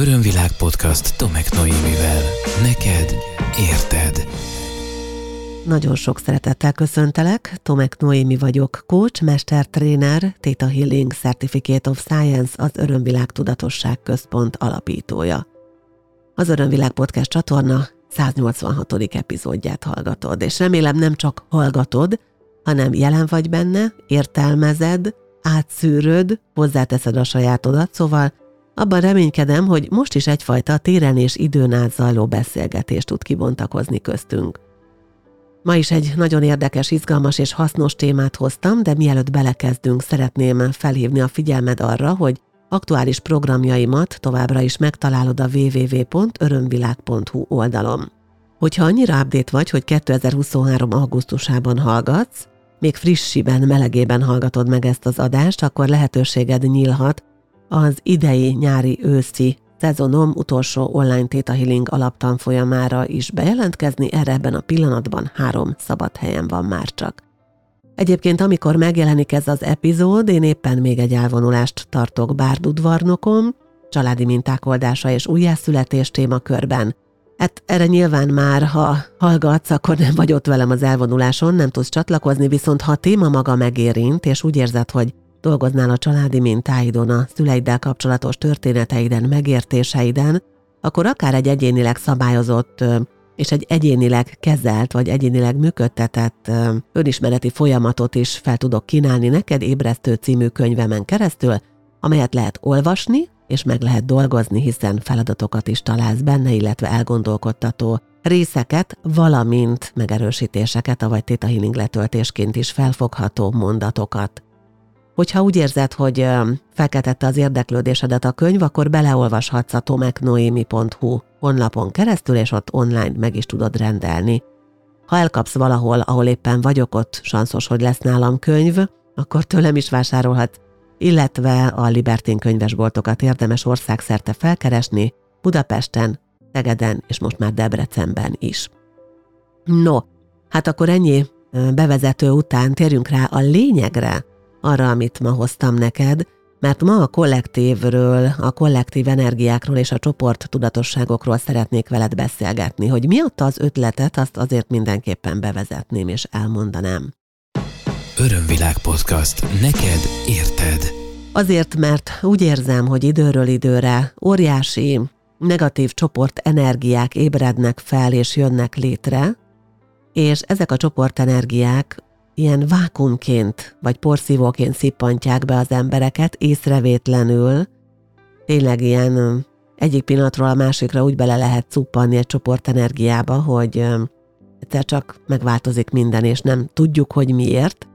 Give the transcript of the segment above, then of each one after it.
Örömvilág podcast Tomek Noémivel. Neked érted. Nagyon sok szeretettel köszöntelek, Tomek Noémi vagyok, coach, mestertréner, Theta Healing Certificate of Science, az Örömvilág Tudatosság Központ alapítója. Az Örömvilág Podcast csatorna 186. epizódját hallgatod, és remélem nem csak hallgatod, hanem jelen vagy benne, értelmezed, átszűröd, hozzáteszed a sajátodat, szóval abban reménykedem, hogy most is egyfajta téren és időn át zajló beszélgetést tud kibontakozni köztünk. Ma is egy nagyon érdekes, izgalmas és hasznos témát hoztam, de mielőtt belekezdünk, szeretném felhívni a figyelmed arra, hogy aktuális programjaimat továbbra is megtalálod a www.örömvilág.hu oldalon. Hogyha annyira update vagy, hogy 2023. augusztusában hallgatsz, még frissiben, melegében hallgatod meg ezt az adást, akkor lehetőséged nyílhat az idei nyári-őszi szezonom utolsó online Theta Healing alaptanfolyamára is bejelentkezni, erre ebben a pillanatban három szabad helyen van már csak. Egyébként, amikor megjelenik ez az epizód, én éppen még egy elvonulást tartok Bárdudvarnokon, családi minták oldása és újjászületés témakörben. Hát erre nyilván már, ha hallgatsz, akkor nem vagy ott velem az elvonuláson, nem tudsz csatlakozni, viszont ha a téma maga megérint, és úgy érzed, hogy dolgoznál a családi mintáidon, a szüleiddel kapcsolatos történeteiden, megértéseiden, akkor akár egy egyénileg szabályozott és egy egyénileg kezelt vagy egyénileg működtetett önismereti folyamatot is fel tudok kínálni neked Ébresztő című könyvemen keresztül, amelyet lehet olvasni, és meg lehet dolgozni, hiszen feladatokat is találsz benne, illetve elgondolkodtató részeket, valamint megerősítéseket, avagy Theta Healing letöltésként is felfogható mondatokat. Hogyha úgy érzed, hogy felkeltette az érdeklődésedet a könyv, akkor beleolvashatsz a tomeknoemi.hu honlapon keresztül, és ott online meg is tudod rendelni. Ha elkapsz valahol, ahol éppen vagyok, ott sanszos, hogy lesz nálam könyv, akkor tőlem is vásárolhatsz, illetve a Libertin könyvesboltokat érdemes országszerte felkeresni, Budapesten, Szegeden és most már Debrecenben is. No, hát akkor ennyi bevezető után térjünk rá a lényegre, arra, amit ma hoztam neked, mert ma a kollektívről, a kollektív energiákról és a csoport tudatosságokról szeretnék veled beszélgetni, hogy mi adta az ötletet, azt azért mindenképpen bevezetném és elmondanám. Örömvilág podcast. Neked érted. Azért, mert úgy érzem, hogy időről időre óriási negatív csoport energiák ébrednek fel és jönnek létre, és ezek a csoportenergiák ilyen vákumként vagy porszívóként szippantják be az embereket észrevétlenül, tényleg ilyen egyik pillanatról a másikra úgy bele lehet cuppanni egy csoport energiába, hogy egyszer csak megváltozik minden, és nem tudjuk, hogy miért.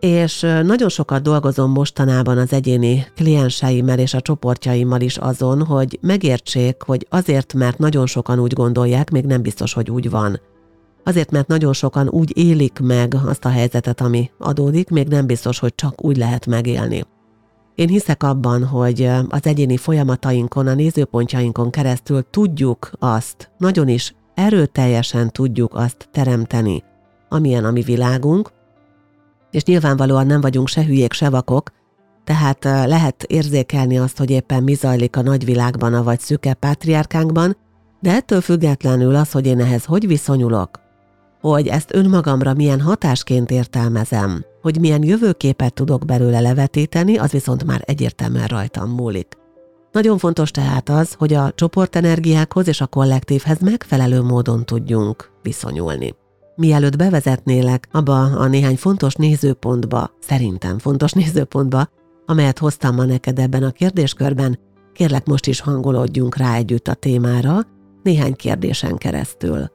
És nagyon sokat dolgozom mostanában az egyéni klienseimmel és a csoportjaimmal is azon, hogy megértsék, hogy azért, mert nagyon sokan úgy gondolják, még nem biztos, hogy úgy van – Azért, mert nagyon sokan úgy élik meg azt a helyzetet, ami adódik, még nem biztos, hogy csak úgy lehet megélni. Én hiszek abban, hogy az egyéni folyamatainkon, a nézőpontjainkon keresztül tudjuk azt, nagyon is erőteljesen tudjuk azt teremteni, amilyen a mi világunk, és nyilvánvalóan nem vagyunk se hülyék, se vakok, tehát lehet érzékelni azt, hogy éppen mi zajlik a nagyvilágban, vagy szüke pátriárkánkban, de ettől függetlenül az, hogy én ehhez hogy viszonyulok, hogy ezt önmagamra milyen hatásként értelmezem, hogy milyen jövőképet tudok belőle levetíteni, az viszont már egyértelműen rajtam múlik. Nagyon fontos tehát az, hogy a csoportenergiákhoz és a kollektívhez megfelelő módon tudjunk viszonyulni. Mielőtt bevezetnélek abba a néhány fontos nézőpontba, szerintem fontos nézőpontba, amelyet hoztam ma neked ebben a kérdéskörben, kérlek most is hangolódjunk rá együtt a témára, néhány kérdésen keresztül.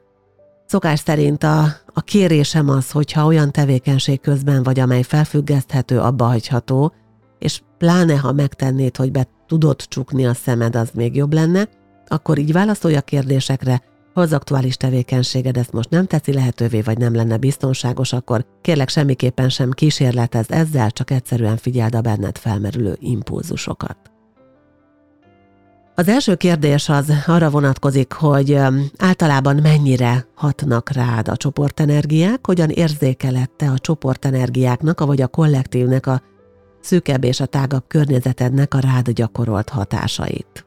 Szokás szerint a, a kérésem az, hogyha olyan tevékenység közben vagy, amely felfüggeszthető, abba hagyható, és pláne ha megtennéd, hogy be tudod csukni a szemed, az még jobb lenne, akkor így válaszolj a kérdésekre, ha az aktuális tevékenységed ezt most nem teszi lehetővé, vagy nem lenne biztonságos, akkor kérlek semmiképpen sem kísérletez ezzel, csak egyszerűen figyeld a benned felmerülő impulzusokat. Az első kérdés az arra vonatkozik, hogy általában mennyire hatnak rád a csoportenergiák, hogyan érzékelette a csoportenergiáknak, vagy a kollektívnek a szűkebb és a tágabb környezetednek a rád gyakorolt hatásait.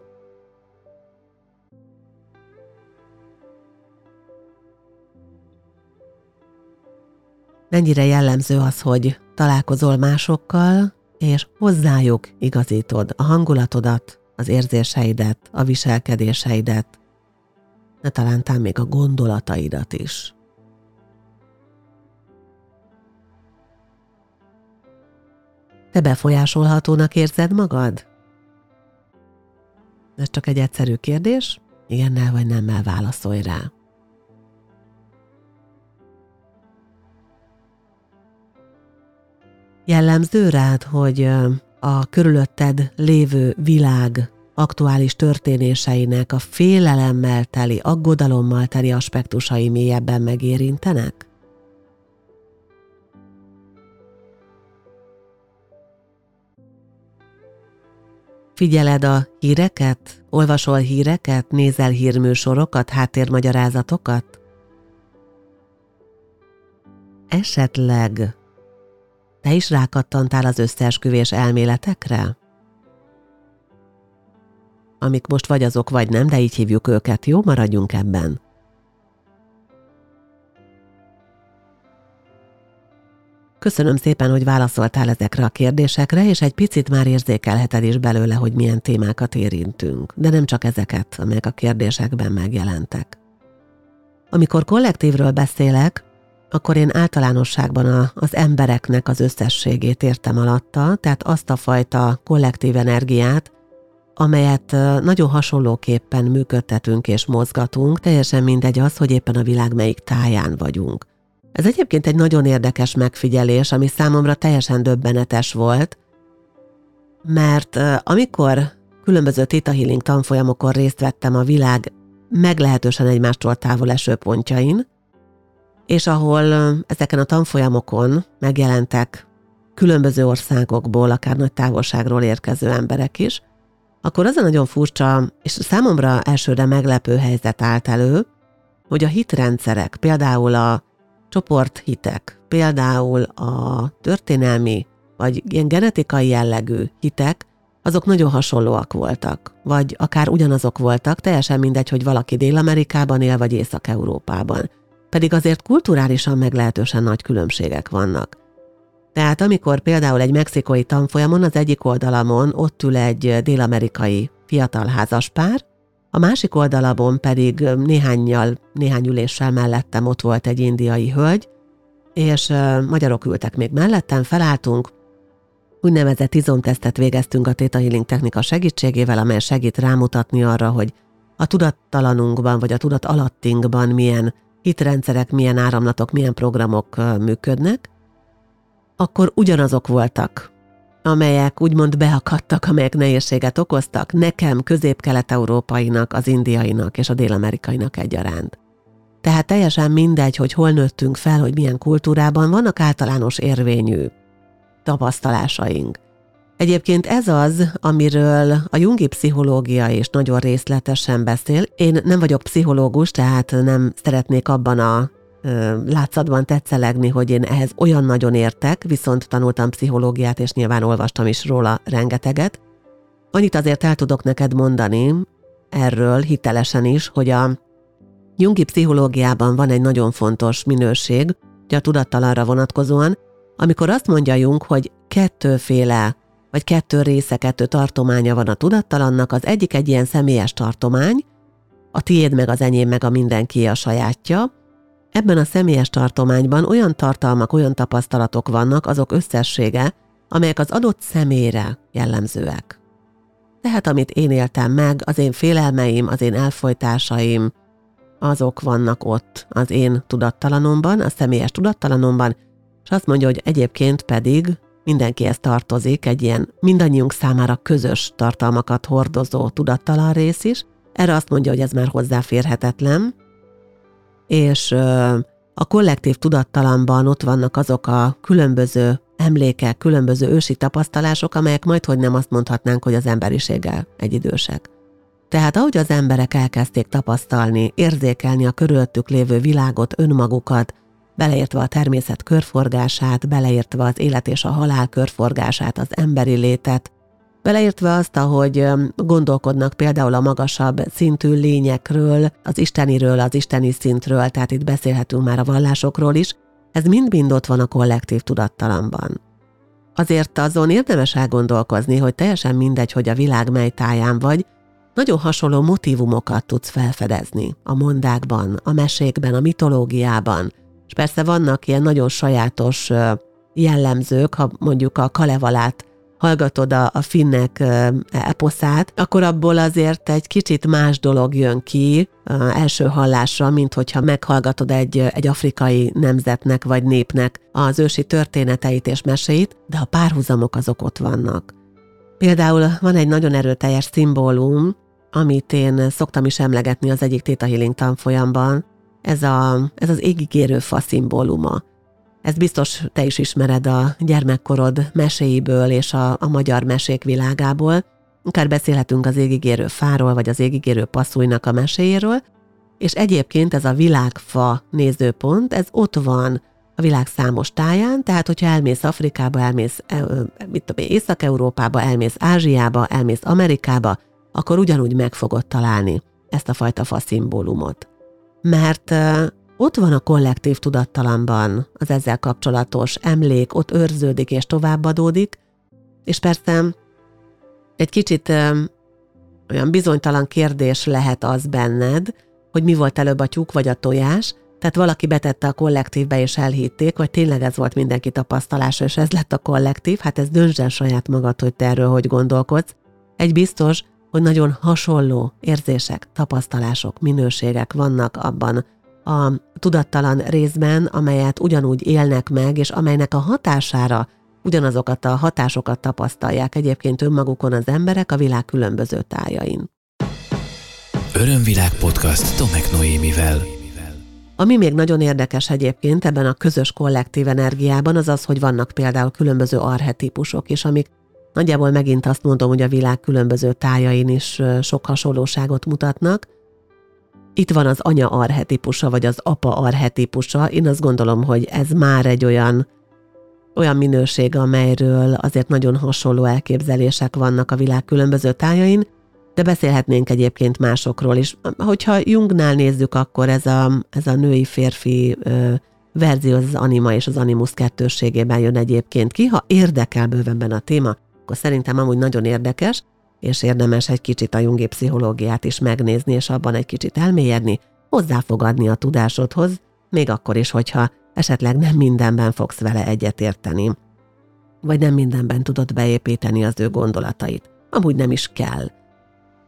Mennyire jellemző az, hogy találkozol másokkal, és hozzájuk igazítod a hangulatodat, az érzéseidet, a viselkedéseidet, de talán még a gondolataidat is. Te befolyásolhatónak érzed magad? Ez csak egy egyszerű kérdés, igennel vagy nemmel válaszolj rá. Jellemző rád, hogy a körülötted lévő világ aktuális történéseinek a félelemmel teli, aggodalommal teli aspektusai mélyebben megérintenek? Figyeled a híreket? Olvasol híreket? Nézel hírműsorokat, háttérmagyarázatokat? Esetleg te is rákattantál az összeesküvés elméletekre? Amik most vagy azok, vagy nem, de így hívjuk őket, jó? Maradjunk ebben. Köszönöm szépen, hogy válaszoltál ezekre a kérdésekre, és egy picit már érzékelheted is belőle, hogy milyen témákat érintünk, de nem csak ezeket, amelyek a kérdésekben megjelentek. Amikor kollektívről beszélek, akkor én általánosságban a, az embereknek az összességét értem alatta, tehát azt a fajta kollektív energiát, amelyet nagyon hasonlóképpen működtetünk és mozgatunk, teljesen mindegy az, hogy éppen a világ melyik táján vagyunk. Ez egyébként egy nagyon érdekes megfigyelés, ami számomra teljesen döbbenetes volt, mert amikor különböző Theta Healing tanfolyamokon részt vettem a világ meglehetősen egymástól távol eső pontjain, és ahol ezeken a tanfolyamokon megjelentek különböző országokból, akár nagy távolságról érkező emberek is, akkor az a nagyon furcsa, és számomra elsőre meglepő helyzet állt elő, hogy a hitrendszerek, például a csoporthitek, például a történelmi vagy ilyen genetikai jellegű hitek, azok nagyon hasonlóak voltak, vagy akár ugyanazok voltak, teljesen mindegy, hogy valaki Dél-Amerikában él, vagy Észak-Európában. Pedig azért kulturálisan meglehetősen nagy különbségek vannak. Tehát amikor például egy mexikói tanfolyamon az egyik oldalamon ott ül egy dél-amerikai fiatal házaspár, a másik oldalamon pedig néhányjal, néhány üléssel mellettem ott volt egy indiai hölgy, és magyarok ültek még mellettem, felálltunk, úgynevezett izomtesztet végeztünk a Theta Healing technika segítségével, amely segít rámutatni arra, hogy a tudattalanunkban vagy a tudat alattinkban milyen hitrendszerek, milyen áramlatok, milyen programok működnek, akkor ugyanazok voltak, amelyek úgymond beakadtak, amelyek nehézséget okoztak nekem, közép-kelet-európainak, az indiainak és a dél-amerikainak egyaránt. Tehát teljesen mindegy, hogy hol nőttünk fel, hogy milyen kultúrában vannak általános érvényű tapasztalásaink. Egyébként ez az, amiről a jungi pszichológia is nagyon részletesen beszél. Én nem vagyok pszichológus, tehát nem szeretnék abban a látszatban tetszelegni, hogy én ehhez olyan nagyon értek, viszont tanultam pszichológiát, és nyilván olvastam is róla rengeteget. Annyit azért el tudok neked mondani erről hitelesen is, hogy a Jungi pszichológiában van egy nagyon fontos minőség, hogy a tudattalanra vonatkozóan, amikor azt mondja Jung, hogy kettőféle, vagy kettő része, kettő tartománya van a tudattalannak, az egyik egy ilyen személyes tartomány, a tiéd meg az enyém meg a mindenki a sajátja, Ebben a személyes tartományban olyan tartalmak, olyan tapasztalatok vannak, azok összessége, amelyek az adott személyre jellemzőek. Tehát amit én éltem meg, az én félelmeim, az én elfolytásaim, azok vannak ott az én tudattalanomban, a személyes tudattalanomban, és azt mondja, hogy egyébként pedig mindenkihez tartozik egy ilyen mindannyiunk számára közös tartalmakat hordozó tudattalan rész is. Erre azt mondja, hogy ez már hozzáférhetetlen, és a kollektív tudattalamban ott vannak azok a különböző emlékek, különböző ősi tapasztalások, amelyek majd hogy nem azt mondhatnánk, hogy az emberiséggel egyidősek. Tehát ahogy az emberek elkezdték tapasztalni, érzékelni a körülöttük lévő világot, önmagukat, beleértve a természet körforgását, beleértve az élet és a halál körforgását, az emberi létet, Beleértve azt, ahogy gondolkodnak például a magasabb szintű lényekről, az isteniről, az isteni szintről, tehát itt beszélhetünk már a vallásokról is, ez mind-mind ott van a kollektív tudattalamban. Azért azon érdemes elgondolkozni, hogy teljesen mindegy, hogy a világ mely táján vagy, nagyon hasonló motivumokat tudsz felfedezni a mondákban, a mesékben, a mitológiában, és persze vannak ilyen nagyon sajátos jellemzők, ha mondjuk a Kalevalát hallgatod a, a finnek eposzát, akkor abból azért egy kicsit más dolog jön ki első hallásra, mint hogyha meghallgatod egy, egy afrikai nemzetnek vagy népnek az ősi történeteit és meséit, de a párhuzamok azok ott vannak. Például van egy nagyon erőteljes szimbólum, amit én szoktam is emlegetni az egyik Theta Healing tanfolyamban, ez, a, ez az égigérő fa szimbóluma. Ezt biztos te is ismered a gyermekkorod meséiből és a, a magyar mesék világából. Akár beszélhetünk az égigérő fáról, vagy az égigérő passzújnak a meséjéről, és egyébként ez a világfa nézőpont, ez ott van a világ számos táján, tehát hogyha elmész Afrikába, elmész mit tudom, Észak-Európába, elmész Ázsiába, elmész Amerikába, akkor ugyanúgy meg fogod találni ezt a fajta fa szimbólumot. Mert ott van a kollektív tudattalamban az ezzel kapcsolatos emlék, ott őrződik és továbbadódik, és persze egy kicsit olyan bizonytalan kérdés lehet az benned, hogy mi volt előbb a tyúk vagy a tojás, tehát valaki betette a kollektívbe és elhitték, vagy tényleg ez volt mindenki tapasztalása, és ez lett a kollektív, hát ez döntsen saját magad, hogy te erről hogy gondolkodsz. Egy biztos, hogy nagyon hasonló érzések, tapasztalások, minőségek vannak abban a tudattalan részben, amelyet ugyanúgy élnek meg, és amelynek a hatására ugyanazokat a hatásokat tapasztalják egyébként önmagukon az emberek a világ különböző tájain. Örömvilág podcast Tomek Noémivel. Ami még nagyon érdekes egyébként ebben a közös kollektív energiában, az az, hogy vannak például különböző arhetípusok is, amik nagyjából megint azt mondom, hogy a világ különböző tájain is sok hasonlóságot mutatnak, itt van az anya arhetipusa, vagy az apa arhetipusa. Én azt gondolom, hogy ez már egy olyan, olyan minőség, amelyről azért nagyon hasonló elképzelések vannak a világ különböző tájain, de beszélhetnénk egyébként másokról is. Hogyha Jungnál nézzük, akkor ez a, ez a női-férfi verzió az anima és az animus kettősségében jön egyébként ki. Ha érdekel bővenben a téma, akkor szerintem amúgy nagyon érdekes, és érdemes egy kicsit a jungi pszichológiát is megnézni, és abban egy kicsit elmélyedni, hozzáfogadni a tudásodhoz, még akkor is, hogyha esetleg nem mindenben fogsz vele egyetérteni, vagy nem mindenben tudod beépíteni az ő gondolatait. Amúgy nem is kell.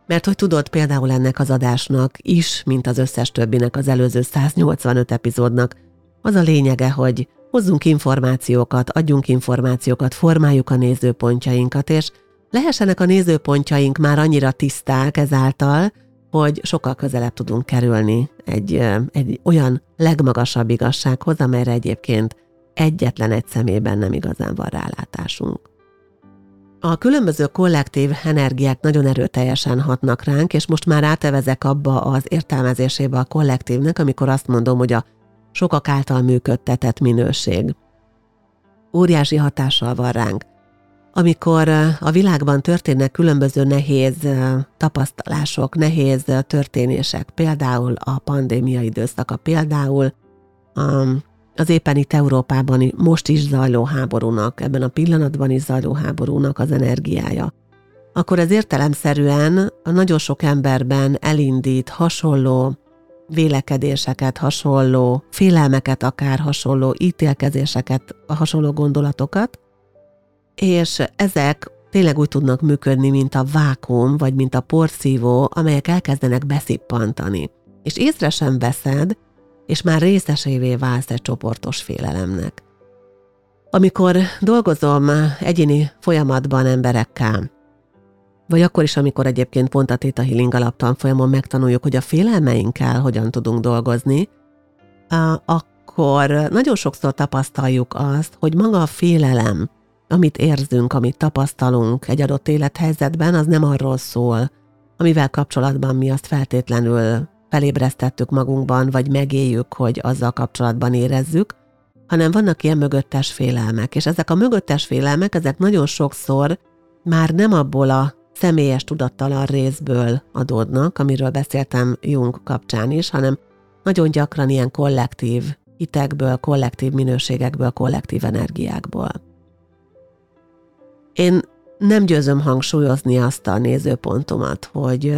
Mert hogy tudod például ennek az adásnak is, mint az összes többinek az előző 185 epizódnak, az a lényege, hogy hozzunk információkat, adjunk információkat, formáljuk a nézőpontjainkat, és lehessenek a nézőpontjaink már annyira tiszták ezáltal, hogy sokkal közelebb tudunk kerülni egy, egy olyan legmagasabb igazsághoz, amelyre egyébként egyetlen egy szemében nem igazán van rálátásunk. A különböző kollektív energiák nagyon erőteljesen hatnak ránk, és most már átevezek abba az értelmezésébe a kollektívnek, amikor azt mondom, hogy a sokak által működtetett minőség. Óriási hatással van ránk amikor a világban történnek különböző nehéz tapasztalások, nehéz történések, például a pandémia időszaka, például az éppen itt Európában most is zajló háborúnak, ebben a pillanatban is zajló háborúnak az energiája, akkor ez értelemszerűen nagyon sok emberben elindít hasonló vélekedéseket, hasonló félelmeket, akár hasonló ítélkezéseket, hasonló gondolatokat, és ezek tényleg úgy tudnak működni, mint a vákum, vagy mint a porszívó, amelyek elkezdenek beszippantani. És észre sem veszed, és már részesévé válsz egy csoportos félelemnek. Amikor dolgozom egyéni folyamatban emberekkel, vagy akkor is, amikor egyébként pont a Theta Healing alaptanfolyamon megtanuljuk, hogy a félelmeinkkel hogyan tudunk dolgozni, akkor nagyon sokszor tapasztaljuk azt, hogy maga a félelem, amit érzünk, amit tapasztalunk egy adott élethelyzetben, az nem arról szól, amivel kapcsolatban mi azt feltétlenül felébresztettük magunkban, vagy megéljük, hogy azzal kapcsolatban érezzük, hanem vannak ilyen mögöttes félelmek, és ezek a mögöttes félelmek, ezek nagyon sokszor már nem abból a személyes tudattalan részből adódnak, amiről beszéltem Jung kapcsán is, hanem nagyon gyakran ilyen kollektív hitekből, kollektív minőségekből, kollektív energiákból. Én nem győzöm hangsúlyozni azt a nézőpontomat, hogy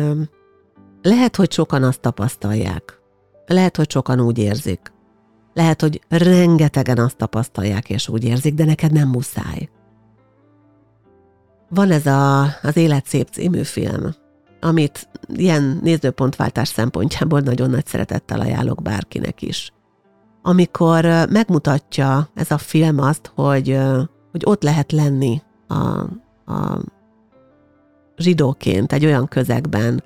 lehet, hogy sokan azt tapasztalják, lehet, hogy sokan úgy érzik, lehet, hogy rengetegen azt tapasztalják és úgy érzik, de neked nem muszáj. Van ez a, az Élet szép című film, amit ilyen nézőpontváltás szempontjából nagyon nagy szeretettel ajánlok bárkinek is. Amikor megmutatja ez a film azt, hogy, hogy ott lehet lenni a, a zsidóként egy olyan közegben,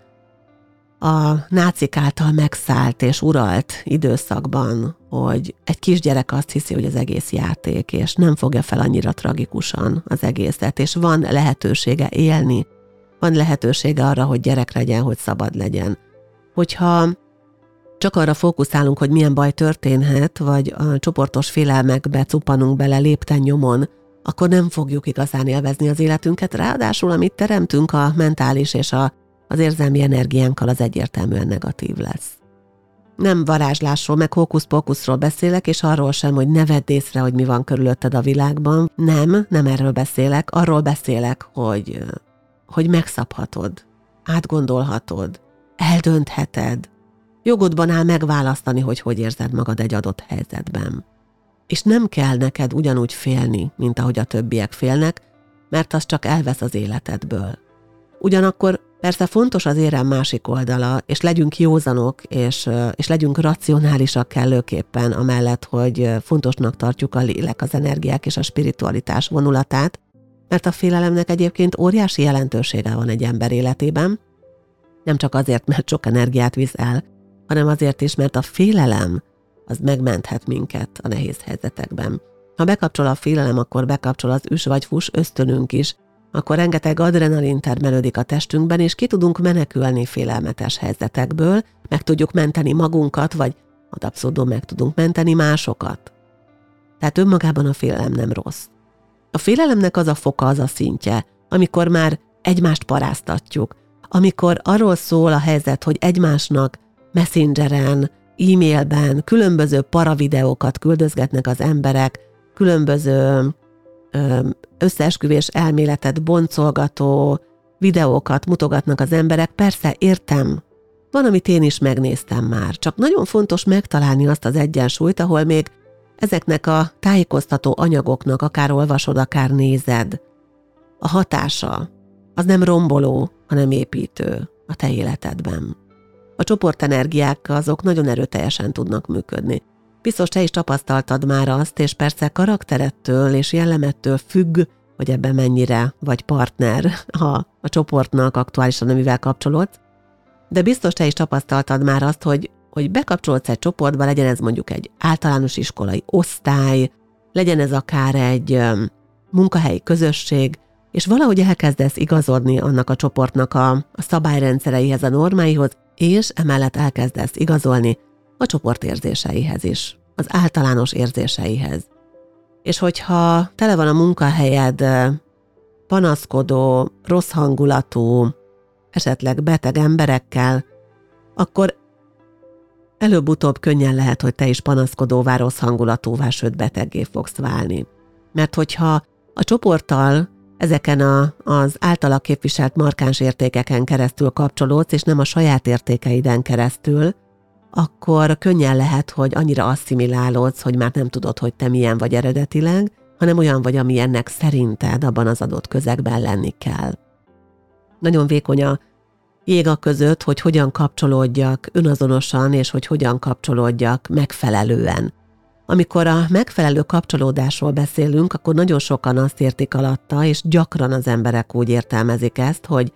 a nácik által megszállt és uralt időszakban, hogy egy kisgyerek azt hiszi, hogy az egész játék, és nem fogja fel annyira tragikusan az egészet, és van lehetősége élni, van lehetősége arra, hogy gyerek legyen, hogy szabad legyen. Hogyha csak arra fókuszálunk, hogy milyen baj történhet, vagy a csoportos félelmekbe cupanunk bele lépten nyomon, akkor nem fogjuk igazán élvezni az életünket, ráadásul amit teremtünk a mentális és a, az érzelmi energiánkkal az egyértelműen negatív lesz. Nem varázslásról, meg hókusz-pókuszról beszélek, és arról sem, hogy ne vedd észre, hogy mi van körülötted a világban. Nem, nem erről beszélek, arról beszélek, hogy, hogy megszabhatod, átgondolhatod, eldöntheted. Jogodban áll megválasztani, hogy hogy érzed magad egy adott helyzetben. És nem kell neked ugyanúgy félni, mint ahogy a többiek félnek, mert az csak elvesz az életedből. Ugyanakkor persze fontos az érem másik oldala, és legyünk józanok, és, és legyünk racionálisak kellőképpen, amellett, hogy fontosnak tartjuk a lélek, az energiák és a spiritualitás vonulatát, mert a félelemnek egyébként óriási jelentősége van egy ember életében, nem csak azért, mert sok energiát visz el, hanem azért is, mert a félelem az megmenthet minket a nehéz helyzetekben. Ha bekapcsol a félelem, akkor bekapcsol az üs vagy fus ösztönünk is, akkor rengeteg adrenalin termelődik a testünkben, és ki tudunk menekülni félelmetes helyzetekből, meg tudjuk menteni magunkat, vagy ad abszurdum meg tudunk menteni másokat. Tehát önmagában a félelem nem rossz. A félelemnek az a foka, az a szintje, amikor már egymást paráztatjuk, amikor arról szól a helyzet, hogy egymásnak messengeren, e-mailben különböző paravideókat küldözgetnek az emberek, különböző összeesküvés elméletet boncolgató videókat mutogatnak az emberek, persze értem, van, amit én is megnéztem már, csak nagyon fontos megtalálni azt az egyensúlyt, ahol még ezeknek a tájékoztató anyagoknak akár olvasod, akár nézed, a hatása az nem romboló, hanem építő a te életedben. A csoportenergiák azok nagyon erőteljesen tudnak működni. Biztos te is tapasztaltad már azt, és persze karakterettől és jellemettől függ, hogy ebben mennyire vagy partner ha a csoportnak aktuálisan, amivel kapcsolódsz, de biztos te is tapasztaltad már azt, hogy hogy bekapcsolódsz egy csoportba, legyen ez mondjuk egy általános iskolai osztály, legyen ez akár egy munkahelyi közösség, és valahogy elkezdesz igazodni annak a csoportnak a, a szabályrendszereihez, a normáihoz, és emellett elkezdesz igazolni a csoport érzéseihez is, az általános érzéseihez. És hogyha tele van a munkahelyed panaszkodó, rossz hangulatú, esetleg beteg emberekkel, akkor előbb-utóbb könnyen lehet, hogy te is panaszkodóvá, rossz hangulatúvá, sőt beteggé fogsz válni. Mert hogyha a csoporttal ezeken a, az általa képviselt markáns értékeken keresztül kapcsolódsz, és nem a saját értékeiden keresztül, akkor könnyen lehet, hogy annyira asszimilálódsz, hogy már nem tudod, hogy te milyen vagy eredetileg, hanem olyan vagy, amilyennek szerinted abban az adott közegben lenni kell. Nagyon vékony a jég a között, hogy hogyan kapcsolódjak önazonosan, és hogy hogyan kapcsolódjak megfelelően. Amikor a megfelelő kapcsolódásról beszélünk, akkor nagyon sokan azt értik alatta, és gyakran az emberek úgy értelmezik ezt, hogy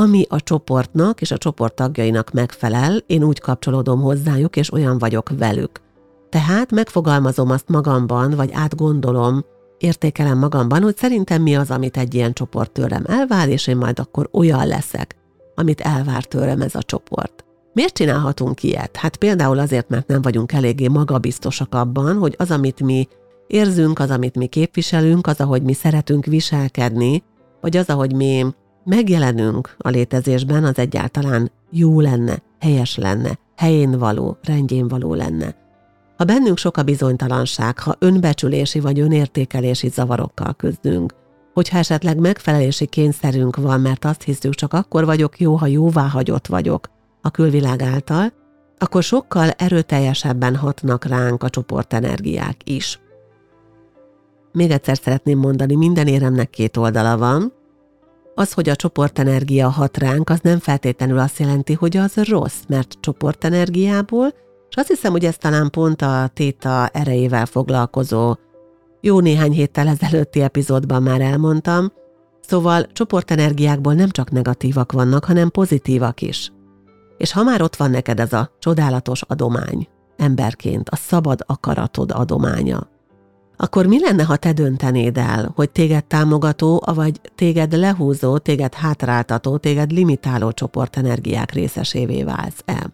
ami a csoportnak és a csoport tagjainak megfelel, én úgy kapcsolódom hozzájuk, és olyan vagyok velük. Tehát megfogalmazom azt magamban, vagy átgondolom, értékelem magamban, hogy szerintem mi az, amit egy ilyen csoport tőlem elvár, és én majd akkor olyan leszek amit elvár tőlem ez a csoport. Miért csinálhatunk ilyet? Hát például azért, mert nem vagyunk eléggé magabiztosak abban, hogy az, amit mi érzünk, az, amit mi képviselünk, az, ahogy mi szeretünk viselkedni, vagy az, ahogy mi megjelenünk a létezésben, az egyáltalán jó lenne, helyes lenne, helyén való, rendjén való lenne. Ha bennünk sok a bizonytalanság, ha önbecsülési vagy önértékelési zavarokkal küzdünk, hogyha esetleg megfelelési kényszerünk van, mert azt hiszük, csak akkor vagyok jó, ha jóvá hagyott vagyok a külvilág által, akkor sokkal erőteljesebben hatnak ránk a csoportenergiák is. Még egyszer szeretném mondani, minden éremnek két oldala van. Az, hogy a csoportenergia hat ránk, az nem feltétlenül azt jelenti, hogy az rossz, mert csoportenergiából, és azt hiszem, hogy ez talán pont a téta erejével foglalkozó. Jó néhány héttel ezelőtti epizódban már elmondtam, szóval csoportenergiákból nem csak negatívak vannak, hanem pozitívak is. És ha már ott van neked ez a csodálatos adomány, emberként, a szabad akaratod adománya, akkor mi lenne, ha te döntenéd el, hogy téged támogató, vagy téged lehúzó, téged hátráltató, téged limitáló csoportenergiák részesévé válsz el?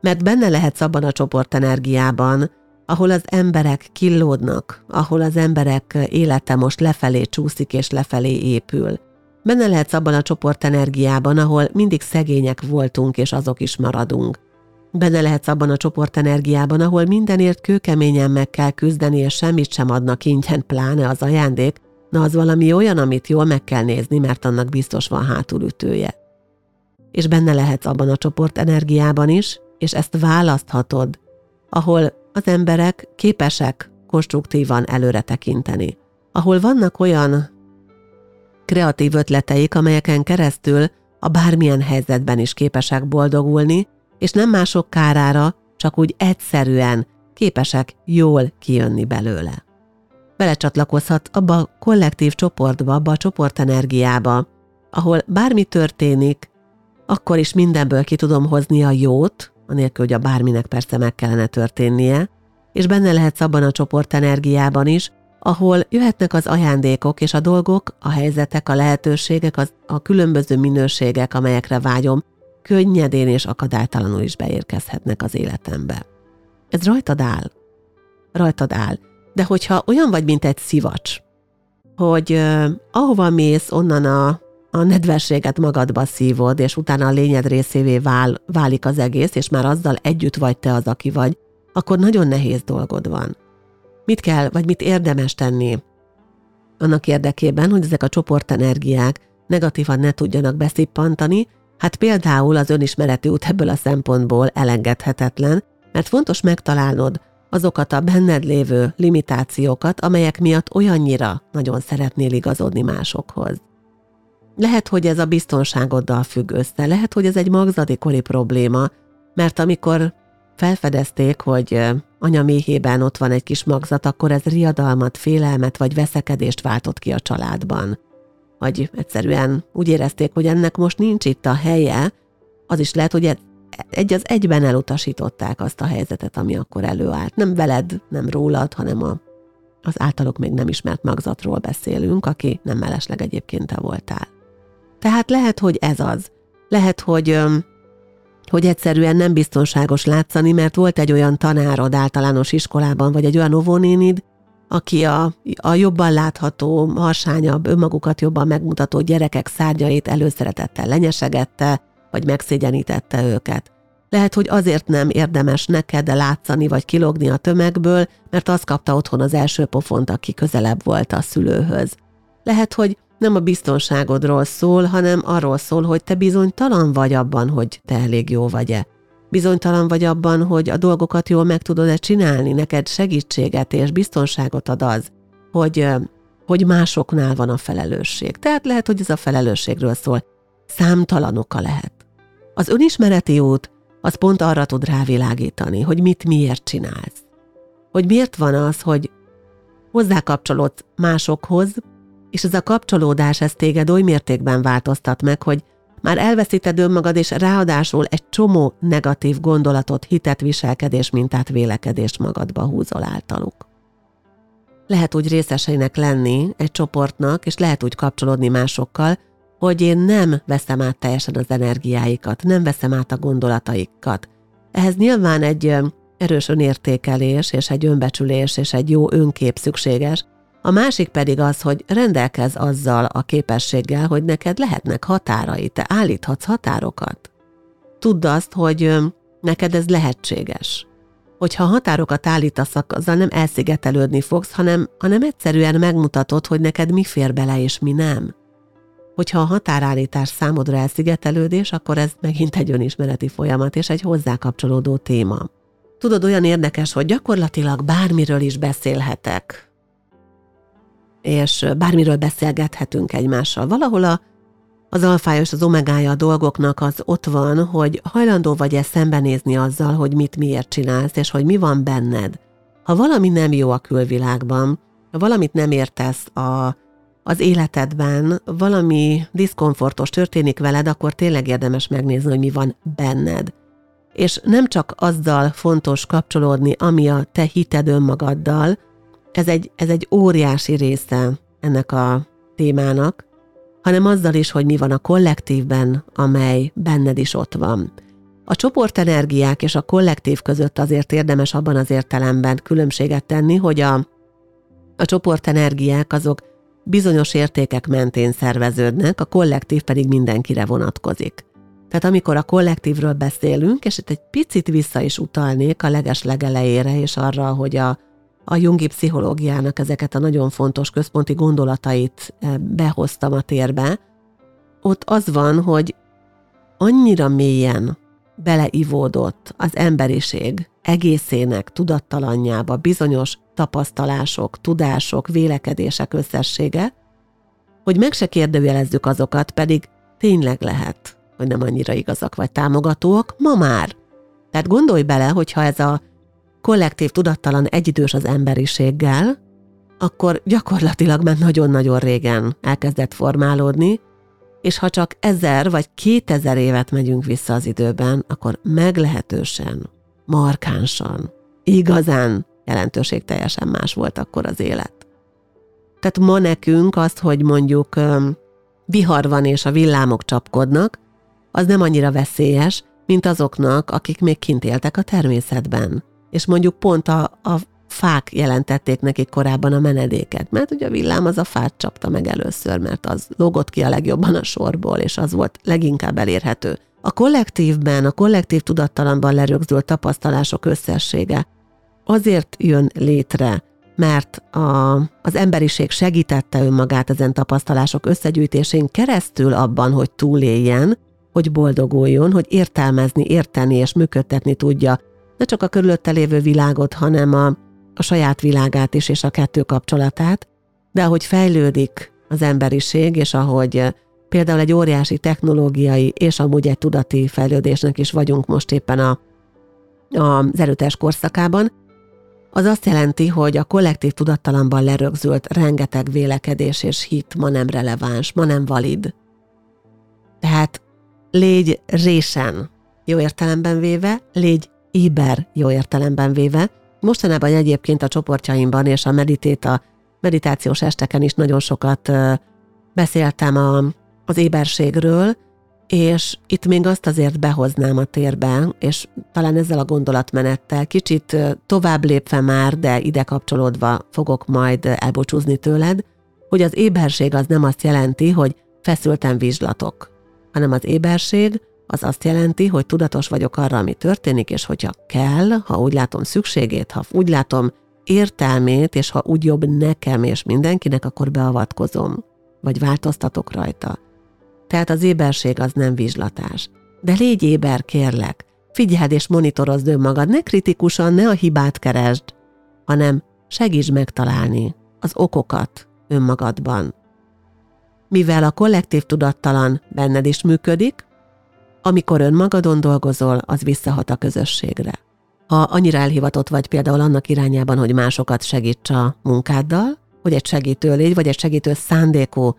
Mert benne lehetsz abban a csoportenergiában, ahol az emberek killódnak, ahol az emberek élete most lefelé csúszik és lefelé épül. Benne lehetsz abban a csoportenergiában, ahol mindig szegények voltunk és azok is maradunk. Benne lehetsz abban a csoportenergiában, ahol mindenért kőkeményen meg kell küzdeni, és semmit sem adnak ingyen, pláne az ajándék, na az valami olyan, amit jól meg kell nézni, mert annak biztos van hátulütője. És benne lehetsz abban a csoportenergiában is, és ezt választhatod, ahol az emberek képesek konstruktívan előre tekinteni, ahol vannak olyan kreatív ötleteik, amelyeken keresztül a bármilyen helyzetben is képesek boldogulni, és nem mások kárára, csak úgy egyszerűen képesek jól kijönni belőle. Belecsatlakozhat abba a kollektív csoportba, abba a csoportenergiába, ahol bármi történik, akkor is mindenből ki tudom hozni a jót, anélkül, hogy a bárminek persze meg kellene történnie, és benne lehetsz abban a csoportenergiában is, ahol jöhetnek az ajándékok és a dolgok, a helyzetek, a lehetőségek, az, a különböző minőségek, amelyekre vágyom, könnyedén és akadálytalanul is beérkezhetnek az életembe. Ez rajtad áll. Rajtad áll. De hogyha olyan vagy, mint egy szivacs, hogy uh, ahova mész, onnan a a nedvességet magadba szívod, és utána a lényed részévé vál, válik az egész, és már azzal együtt vagy te az, aki vagy, akkor nagyon nehéz dolgod van. Mit kell, vagy mit érdemes tenni? Annak érdekében, hogy ezek a csoportenergiák negatívan ne tudjanak beszippantani, hát például az önismereti út ebből a szempontból elengedhetetlen, mert fontos megtalálnod azokat a benned lévő limitációkat, amelyek miatt olyannyira nagyon szeretnél igazodni másokhoz. Lehet, hogy ez a biztonságoddal függ össze, lehet, hogy ez egy magzati probléma, mert amikor felfedezték, hogy anya méhében ott van egy kis magzat, akkor ez riadalmat, félelmet vagy veszekedést váltott ki a családban. Vagy egyszerűen úgy érezték, hogy ennek most nincs itt a helye, az is lehet, hogy egy az egyben elutasították azt a helyzetet, ami akkor előállt. Nem veled, nem rólad, hanem a, az általuk még nem ismert magzatról beszélünk, aki nem mellesleg egyébként te voltál. Tehát lehet, hogy ez az. Lehet, hogy, hogy egyszerűen nem biztonságos látszani, mert volt egy olyan tanárod általános iskolában, vagy egy olyan óvónénid, aki a, a jobban látható, harsányabb, önmagukat jobban megmutató gyerekek szárnyait előszeretettel lenyesegette, vagy megszégyenítette őket. Lehet, hogy azért nem érdemes neked látszani vagy kilogni a tömegből, mert azt kapta otthon az első pofont, aki közelebb volt a szülőhöz. Lehet, hogy nem a biztonságodról szól, hanem arról szól, hogy te bizonytalan vagy abban, hogy te elég jó vagy-e. Bizonytalan vagy abban, hogy a dolgokat jól meg tudod-e csinálni, neked segítséget és biztonságot ad az, hogy, hogy másoknál van a felelősség. Tehát lehet, hogy ez a felelősségről szól. Számtalan oka lehet. Az önismereti út az pont arra tud rávilágítani, hogy mit miért csinálsz. Hogy miért van az, hogy hozzákapcsolódsz másokhoz, és ez a kapcsolódás ez téged oly mértékben változtat meg, hogy már elveszíted önmagad, és ráadásul egy csomó negatív gondolatot, hitet, viselkedés, mintát, vélekedést magadba húzol általuk. Lehet úgy részeseinek lenni egy csoportnak, és lehet úgy kapcsolódni másokkal, hogy én nem veszem át teljesen az energiáikat, nem veszem át a gondolataikat. Ehhez nyilván egy erős önértékelés, és egy önbecsülés, és egy jó önkép szükséges, a másik pedig az, hogy rendelkez azzal a képességgel, hogy neked lehetnek határai, te állíthatsz határokat. Tudd azt, hogy neked ez lehetséges. hogyha határokat állítasz, azzal nem elszigetelődni fogsz, hanem, hanem egyszerűen megmutatod, hogy neked mi fér bele és mi nem. Hogyha a határállítás számodra elszigetelődés, akkor ez megint egy önismereti folyamat és egy hozzá kapcsolódó téma. Tudod, olyan érdekes, hogy gyakorlatilag bármiről is beszélhetek, és bármiről beszélgethetünk egymással. Valahol a, az alfája az omegája a dolgoknak az ott van, hogy hajlandó vagy-e szembenézni azzal, hogy mit miért csinálsz, és hogy mi van benned. Ha valami nem jó a külvilágban, ha valamit nem értesz a, az életedben, valami diszkomfortos történik veled, akkor tényleg érdemes megnézni, hogy mi van benned. És nem csak azzal fontos kapcsolódni, ami a te hited önmagaddal, ez egy, ez egy óriási része ennek a témának, hanem azzal is, hogy mi van a kollektívben, amely benned is ott van. A csoportenergiák és a kollektív között azért érdemes abban az értelemben különbséget tenni, hogy a, a csoportenergiák azok bizonyos értékek mentén szerveződnek, a kollektív pedig mindenkire vonatkozik. Tehát amikor a kollektívről beszélünk, és itt egy picit vissza is utalnék a leges legelejére, és arra, hogy a, a jungi pszichológiának ezeket a nagyon fontos központi gondolatait eh, behoztam a térbe, ott az van, hogy annyira mélyen beleivódott az emberiség egészének tudattalanjába bizonyos tapasztalások, tudások, vélekedések összessége, hogy meg se kérdőjelezzük azokat, pedig tényleg lehet, hogy nem annyira igazak vagy támogatóak, ma már. Tehát gondolj bele, hogyha ez a kollektív tudattalan egyidős az emberiséggel, akkor gyakorlatilag már nagyon-nagyon régen elkezdett formálódni, és ha csak ezer vagy kétezer évet megyünk vissza az időben, akkor meglehetősen, markánsan, igazán jelentőség teljesen más volt akkor az élet. Tehát ma nekünk azt, hogy mondjuk vihar van és a villámok csapkodnak, az nem annyira veszélyes, mint azoknak, akik még kint éltek a természetben és mondjuk pont a, a fák jelentették nekik korábban a menedéket, mert ugye a villám az a fát csapta meg először, mert az logott ki a legjobban a sorból, és az volt leginkább elérhető. A kollektívben, a kollektív tudattalanban lerögzült tapasztalások összessége azért jön létre, mert a, az emberiség segítette önmagát ezen tapasztalások összegyűjtésén keresztül abban, hogy túléljen, hogy boldoguljon, hogy értelmezni, érteni és működtetni tudja ne csak a körülötte lévő világot, hanem a, a saját világát is, és a kettő kapcsolatát, de ahogy fejlődik az emberiség, és ahogy eh, például egy óriási technológiai és amúgy egy tudati fejlődésnek is vagyunk most éppen a, a, az erőteljes korszakában, az azt jelenti, hogy a kollektív tudattalamban lerögzült rengeteg vélekedés és hit ma nem releváns, ma nem valid. Tehát légy résen, jó értelemben véve, légy éber jó értelemben véve. Mostanában egyébként a csoportjaimban és a meditéta, meditációs esteken is nagyon sokat beszéltem a, az éberségről, és itt még azt azért behoznám a térbe, és talán ezzel a gondolatmenettel kicsit tovább lépve már, de ide kapcsolódva fogok majd elbúcsúzni tőled, hogy az éberség az nem azt jelenti, hogy feszülten vizslatok, hanem az éberség az azt jelenti, hogy tudatos vagyok arra, ami történik, és hogyha kell, ha úgy látom szükségét, ha úgy látom értelmét, és ha úgy jobb nekem és mindenkinek, akkor beavatkozom, vagy változtatok rajta. Tehát az éberség az nem vizslatás. De légy éber, kérlek. Figyeld és monitorozd önmagad, ne kritikusan, ne a hibát keresd, hanem segíts megtalálni az okokat önmagadban. Mivel a kollektív tudattalan benned is működik, amikor önmagadon dolgozol, az visszahat a közösségre. Ha annyira elhivatott vagy például annak irányában, hogy másokat segíts a munkáddal, hogy egy segítő légy, vagy egy segítő szándékú,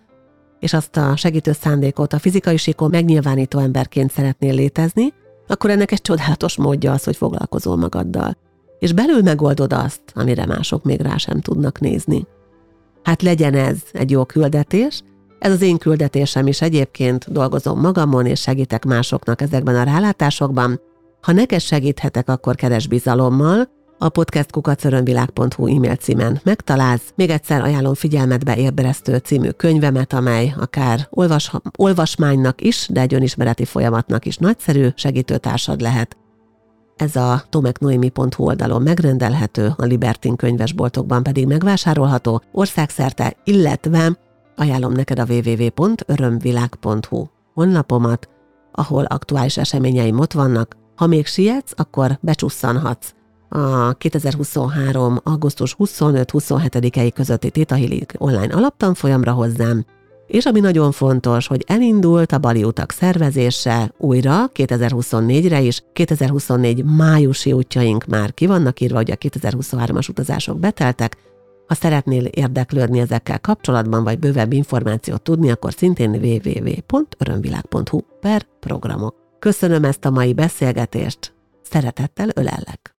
és azt a segítő szándékot a fizikai síkon megnyilvánító emberként szeretnél létezni, akkor ennek egy csodálatos módja az, hogy foglalkozol magaddal. És belül megoldod azt, amire mások még rá sem tudnak nézni. Hát legyen ez egy jó küldetés, ez az én küldetésem is egyébként, dolgozom magamon és segítek másoknak ezekben a rálátásokban. Ha neked segíthetek, akkor keres bizalommal, a podcastkukacörönvilág.hu e-mail címen megtalálsz. Még egyszer ajánlom figyelmetbe Érberesztő című könyvemet, amely akár olvas, olvasmánynak is, de egy önismereti folyamatnak is nagyszerű segítőtársad lehet. Ez a tomeknoemi.hu oldalon megrendelhető, a Libertin könyvesboltokban pedig megvásárolható országszerte, illetve ajánlom neked a www.örömvilág.hu honlapomat, ahol aktuális eseményeim ott vannak. Ha még sietsz, akkor becsusszanhatsz a 2023. augusztus 25-27-i közötti Theta Healing online alaptanfolyamra hozzám, és ami nagyon fontos, hogy elindult a Bali utak szervezése újra 2024-re is, 2024 májusi útjaink már ki vannak írva, hogy a 2023-as utazások beteltek, ha szeretnél érdeklődni ezekkel kapcsolatban, vagy bővebb információt tudni, akkor szintén www.örömvilág.hu per programok. Köszönöm ezt a mai beszélgetést, szeretettel ölellek!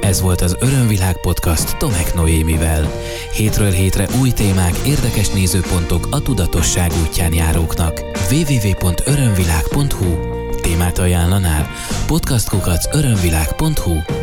Ez volt az Örömvilág podcast Tomek Noémivel. Hétről hétre új témák, érdekes nézőpontok a tudatosság útján járóknak. www.örömvilág.hu Témát ajánlanál? Podcastkukac örömvilág.hu